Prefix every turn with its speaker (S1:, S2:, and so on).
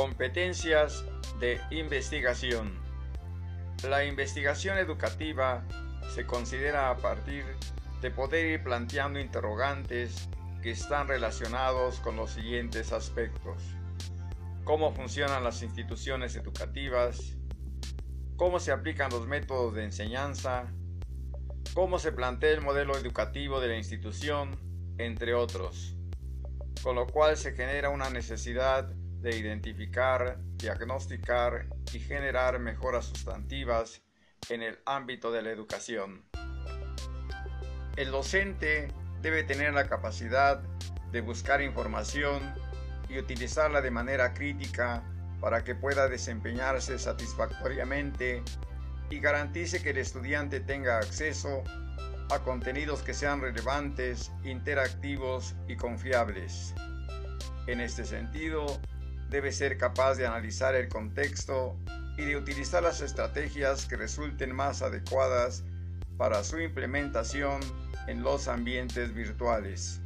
S1: Competencias de investigación. La investigación educativa se considera a partir de poder ir planteando interrogantes que están relacionados con los siguientes aspectos. Cómo funcionan las instituciones educativas, cómo se aplican los métodos de enseñanza, cómo se plantea el modelo educativo de la institución, entre otros, con lo cual se genera una necesidad de identificar, diagnosticar y generar mejoras sustantivas en el ámbito de la educación. El docente debe tener la capacidad de buscar información y utilizarla de manera crítica para que pueda desempeñarse satisfactoriamente y garantice que el estudiante tenga acceso a contenidos que sean relevantes, interactivos y confiables. En este sentido, debe ser capaz de analizar el contexto y de utilizar las estrategias que resulten más adecuadas para su implementación en los ambientes virtuales.